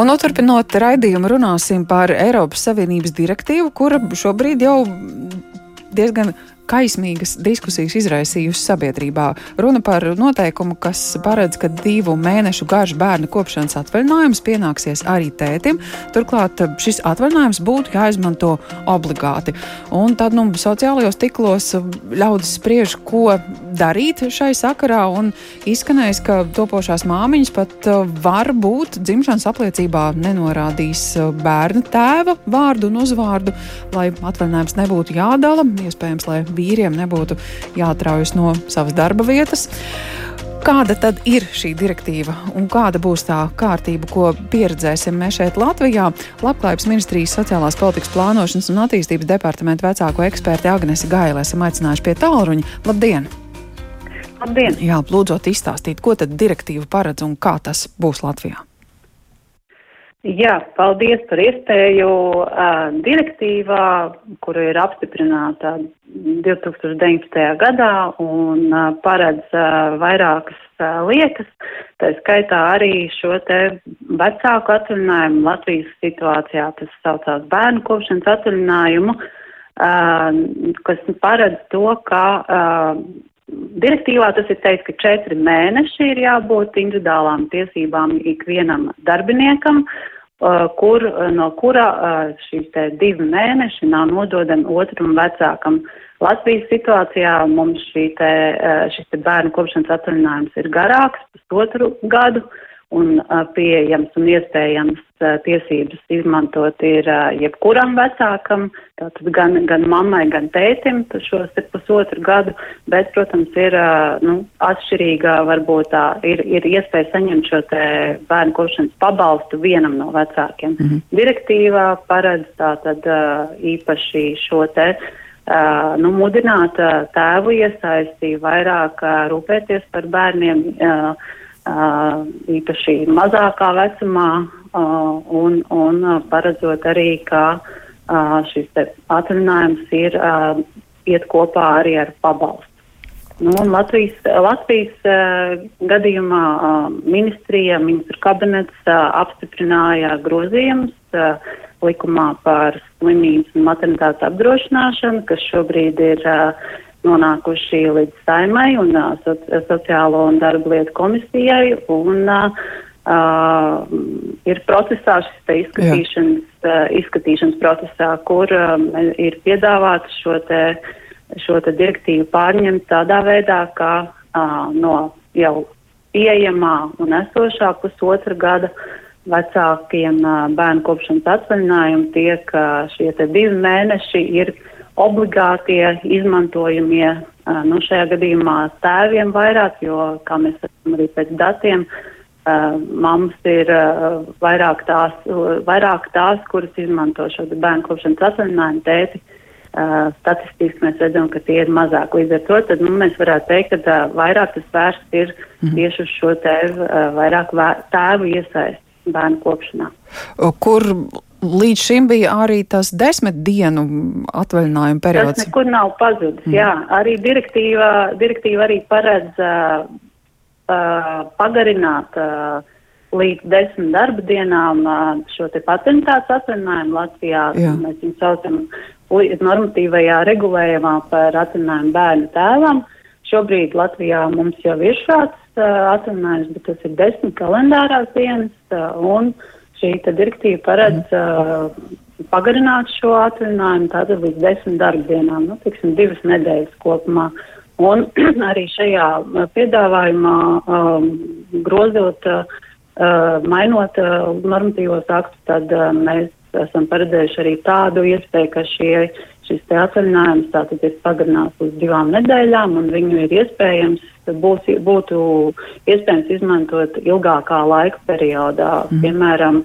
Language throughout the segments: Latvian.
Un noturpinot raidījumu, runāsim par Eiropas Savienības direktīvu, kura šobrīd jau diezgan kaismīgas diskusijas izraisījusi sabiedrībā. Runa par noteikumu, kas paredz, ka divu mēnešu garš bērna kopšanas atvaļinājums pienāksies arī tētim. Turklāt šis atvaļinājums būtu jāizmanto obligāti. Un tad nu, sociālajos tiklos ļaudis spriež, ko darīt šai sakarā. Izskanējis, ka topošās māmiņas pat uh, var būt dzimšanas apliecībā nenorādījis bērna tēva vārdu un uzvārdu, lai atvaļinājums nebūtu jādala. Iespējams, lai vīriem nebūtu jāatraujas no savas darba vietas. Kāda tad ir šī direktīva un kāda būs tā kārtība, ko pieredzēsim mēs šeit Latvijā? Labklājības ministrijas sociālās politikas plānošanas un attīstības departamenta vecāko eksperti Agnesi Gaila esam aicinājuši pie tālruņa. Labdien! Labdien! Jā, lūdzot izstāstīt, ko tad direktīva paredz un kā tas būs Latvijā. Jā, paldies par iespēju. Direktīvā, kura ir apstiprināta 2019. gadā un paredz vairākas lietas, tā skaitā arī šo te vecāku atvaļinājumu Latvijas situācijā, tas saucās bērnu kopšanas atvaļinājumu, kas paredz to, ka Direktīvā tas ir teikts, ka četri mēneši ir jābūt individuālām tiesībām ikvienam darbiniekam, uh, kur, uh, no kura uh, šīs divi mēneši nav nododami otram vecākam. Latvijas situācijā mums šī te, šis te bērnu kopšanas atvaļinājums ir garāks, pusotru gadu, un pieejams un iespējams tiesības izmantot ir jebkuram vecākam, tātad gan, gan mammai, gan tētim šos pusotru gadu, bet, protams, ir nu, atšķirīga, varbūt tā ir, ir iespēja saņemt šo te bērnu kopšanas pabalstu vienam no vecākiem. Mm -hmm. Direktīvā paredz tātad īpaši šo te. Uh, nu, mudināt uh, tēvu iesaisti vairāk uh, rūpēties par bērniem, uh, īpaši mazākā vecumā un, un paredzot arī, ka šis atvaļinājums ir iet kopā arī ar pabalstu. Nu, Latvijas, Latvijas uh, gadījumā uh, ministrija, ministra kabinets uh, apstiprināja grozījumus uh, likumā par slimības un maternitātes apdrošināšanu, kas šobrīd ir uh, nonākuši līdz saimai un uh, soci sociālo un darba lietu komisijai. Un, uh, Uh, ir procesā šis izskatīšanas, uh, izskatīšanas procesā, kur um, ir piedāvāts šo te, šo te direktīvu pārņemt tādā veidā, ka uh, no jau pieejamā un esošā pusotra gada vecākiem uh, bērnu kopšanas atvaļinājumu tiek uh, šie divi mēneši ir uh, obligātie izmantojamie, nu, šajā gadījumā tēviem vairāk, jo, kā mēs redzam arī pēc datiem, mammas ir vairāk tās, vairāk tās, kuras izmanto šo bērnu kopšanas atvaļinājumu tēti. Statistiski mēs redzam, ka tie ir mazāk. Līdz ar to tad, nu, mēs varētu teikt, ka vairāk tas vērsts ir mhm. tieši uz šo tēvu, vairāk tēvu iesaisti bērnu kopšanā. Kur Līdz šim bija arī tas desmit dienu atvaļinājuma periods. Tas nekur nav pazudis, mm. jā. Arī direktīva, direktīva arī paredz uh, uh, pagarināt uh, līdz desmit darba dienām uh, šo te patentāts atvaļinājumu Latvijā. Jā. Mēs viņu saucam normatīvajā regulējumā par atvaļinājumu bērnu tēvam. Šobrīd Latvijā mums jau ir šāds uh, atvaļinājums, bet tas ir desmit kalendārās dienas. Uh, un, uh, šī direktīva paredz uh, pagarināt šo atvaļinājumu tātad līdz desmit darbdienām, nu, tiksim, divas nedēļas kopumā. Un arī šajā piedāvājumā um, grozot, uh, mainot uh, normatīvos aktus, tad uh, mēs esam paredzējuši arī tādu iespēju, ka šie, šis atvaļinājums tātad ir pagarināts uz divām nedēļām un viņu ir iespējams, būs, būtu iespējams izmantot ilgākā laika periodā, mm. piemēram,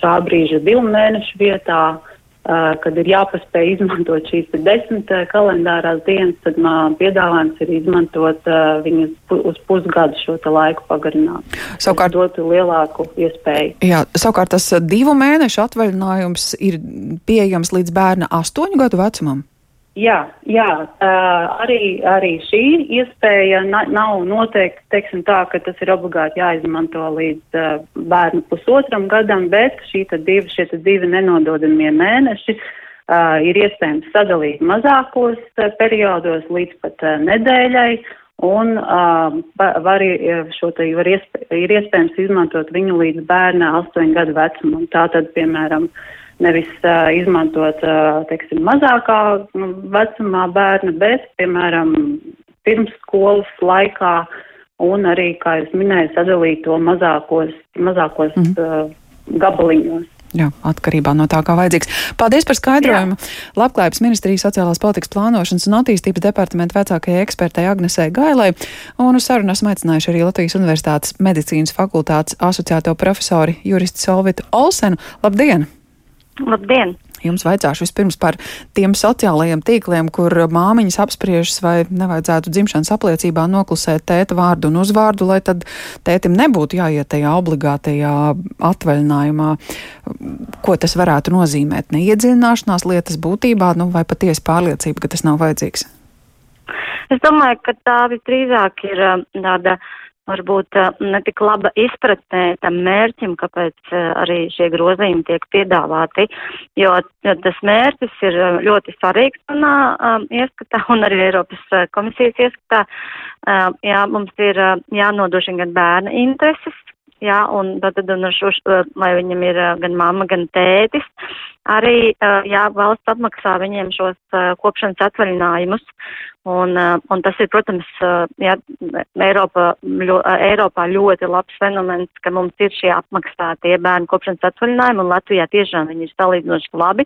šā brīža divu mēnešu vietā. Uh, kad ir jāpaspēj izmantot šīs desmit uh, kalendārās dienas, tad man piedāvājums ir izmantot uh, viņus pu uz pusgadu šo laiku pagarināt. Savukārt, dotu lielāku iespēju. Jā, savukārt tas divu mēnešu atvaļinājums ir pieejams līdz bērna astoņu gadu vecumam. Jā, jā arī, arī šī iespēja nav noteikti, teiksim tā, ka tas ir obligāti jāizmanto līdz bērnu pusotram gadam, bet šī tad divi, šie tad divi nenododamie mēneši ir iespējams sadalīt mazākos periodos līdz pat nedēļai, un var, šo te var iespē, ir iespējams izmantot viņu līdz bērna astoņu gadu vecumam. Tātad, piemēram, uh, nevis uh, izmantot, uh, teiksim, mazākā nu, vecumā bērnu, bet, piemēram, pirmsskolas laikā un arī, kā jūs minējāt, sadalīt to mazākos, mazākos mm. uh, gabaliņos. Jā, atkarībā no tā, kā vajadzīgs. Paldies par skaidrojumu. Jā. Labklājības ministrijas sociālās politikas plānošanas un attīstības departamenta vecākajai ekspertei Agnesei Gailai, un uz sarunu esmu aicinājuši arī Latvijas Universitātes medicīnas fakultātes asociēto profesori juristu Solvitu Olsenu. Labdien! Labdien! Jums vajadzēšu vispirms par tiem sociālajiem tīkliem, kur māmiņas apspriežas, vai nevajadzētu dzimšanas apliecībā noklusēt tēta vārdu un uzvārdu, lai tad tētim nebūtu jāiet tajā obligātajā atvaļinājumā. Ko tas varētu nozīmēt? Neiedziļināšanās lietas būtībā, nu, vai patiesi pārliecība, ka tas nav vajadzīgs? Es domāju, ka tā visdrīzāk ir um, tāda. Varbūt eh, netik laba izpratnē tam mērķim, kāpēc eh, arī šie grozījumi tiek piedāvāti, jo tas mērķis ir eh, ļoti svarīgs manā ieskatā un arī Eiropas komisijas ieskatā. Jā, mums ir jānodrošina gan bērna intereses, jā, un tad, un šo, lai viņam ir gan mamma, gan tētis, arī, jā, valsts apmaksā viņiem šos kopšanas atvaļinājumus. Un, un tas ir, protams, jā, Eiropa, ļo, Eiropā ļoti labs fenomens, ka mums ir šie apmaksātie bērnu kopšanas atvaļinājumi, un Latvijā tiešām viņi ir salīdzinoši labi,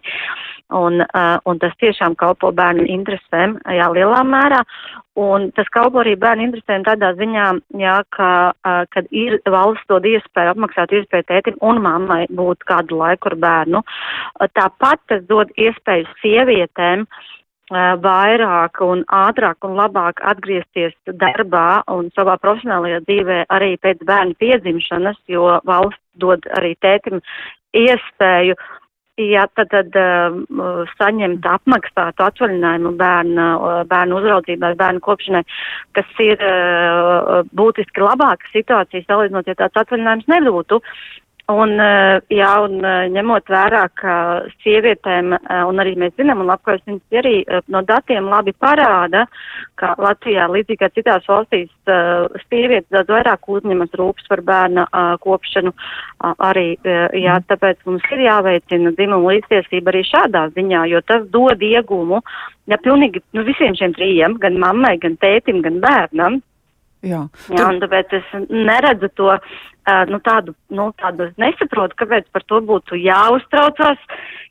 un, un tas tiešām kalpo bērnu interesēm, jā, lielā mērā. Un tas kalpo arī bērnu interesēm tādā ziņā, jā, ka, kad ir valsts dod iespēju apmaksāt iespēju tētim un mammai būt kādu laiku ar bērnu. Tāpat tas dod iespēju sievietēm uh, vairāk un ātrāk un labāk atgriezties darbā un savā profesionālajā dzīvē arī pēc bērna piedzimšanas, jo valsts dod arī tētim iespēju, ja tad, tad uh, saņemt apmaksātu atvaļinājumu bērna, bērnu uzraudzībai, bērnu kopšanai, kas ir uh, būtiski labāka situācija salīdzinot, ja tāds atvaļinājums nebūtu. Un, eh, jā, un eh, ņemot vērā, ka sievietēm, eh, un arī mēs zinām, un labklājības ministrs arī no datiem labi parāda, ka Latvijā, līdzīgi kā citās valstīs, sievietes daudz vairāk uzņemas rūpes par bērna kopšanu. Arī, jā, mm. tāpēc mums ir jāveicina dzimuma līdztiesība arī šādā ziņā, jo tas dod iegumu, ja pilnīgi, nu, visiem šiem trījiem, gan mammai, gan tētim, gan bērnam. Jā, Jā un tāpēc es neredzu to uh, nu, tādu, nu, tādu nesaprotu, kāpēc par to būtu jāuztraucās,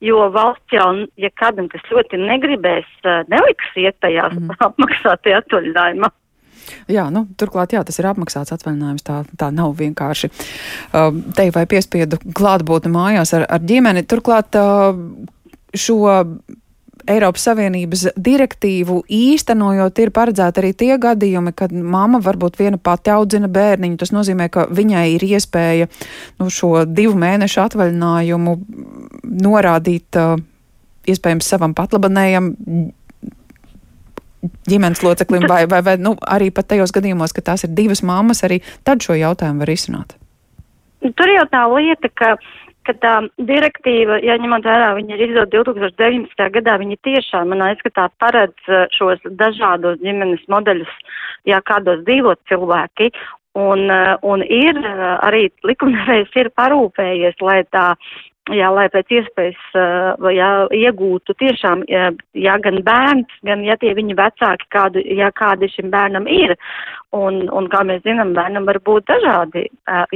jo valsts jau, ja kādam, kas ļoti negribēs, uh, neliks iet tajā mm. apmaksātajā atvaļinājumā. Jā, nu, turklāt, jā, tas ir apmaksāts atvaļinājums. Tā, tā nav vienkārši uh, te vai piespiedu klātbūtne mājās ar, ar ģimeni. Turklāt uh, šo Eiropas Savienības direktīvu īstenojot, ir paredzēti arī tie gadījumi, kad mamma varbūt viena pati audzina bērniņu. Tas nozīmē, ka viņai ir iespēja nu, šo divu mēnešu atvaļinājumu norādīt uh, iespējams savam patlabanējam ģimenes loceklim, vai, vai, vai nu, arī pat tajos gadījumos, ka tās ir divas mammas, arī tad šo jautājumu var izsnāt. Tur jau tā lieta, ka ka tā direktīva, ja ņemot vērā, viņa ir izdota 2019. gadā, viņa tiešām, manā izskatā, paredz uh, šos dažādos ģimenes modeļus, ja kādos dzīvo cilvēki, un, uh, un ir uh, arī likumdevējs ir parūpējies, lai tā jā, lai pēc iespējas jā, iegūtu tiešām, jā, jā, gan bērns, gan, ja tie viņa vecāki, kādu, ja kādi šim bērnam ir. Un, un kā mēs zinām, bērnam var būt dažādi,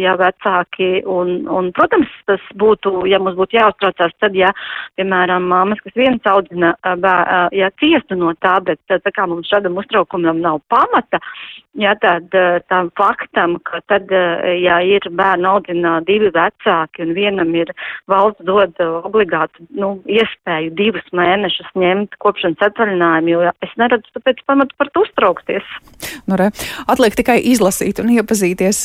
jā, vecāki, un, un, protams, tas būtu, ja mums būtu jāuztraucās, tad, ja, piemēram, māmas, kas viens audzina, bē, ja ciestu no tā, bet tā kā mums šādam uztraukumam nav pamata, jā, tad tam faktam, ka tad, ja ir bērnu audzina divi vecāki un vienam ir valsts, dod obligātu nu, iespēju divus mēnešus ņemt kopšanas atvaļinājumu, jo es neredzu tāpēc pamatu par to uztraukties. Nu, re. Atliek tikai izlasīt un iepazīties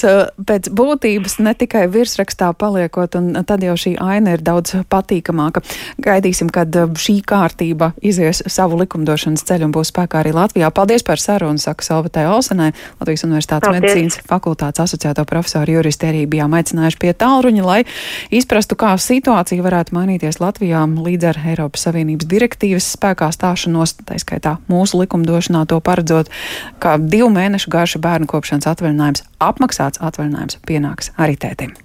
pēc būtības, ne tikai virsrakstā paliekot, un tad jau šī aina ir daudz patīkamāka. Gaidīsim, kad šī kārtība izies savu likumdošanas ceļu un būs spēkā arī Latvijā. Paldies par sarunu, saka Salvatē Olsenai, Latvijas Universitātes Paldies. medicīnas fakultātes asociēto profesoru juristi arī bijām aicinājuši pie tālruņa, lai izprastu, kā situācija varētu mainīties Latvijā līdz ar Eiropas Savienības direktīvas spēkā stāšanos, tā skaitā mūsu likumdošanā to paredzot, ka divu mēnešu garša bērnu kopšanas atvaļinājums, apmaksāts atvaļinājums pienāks arī tētim.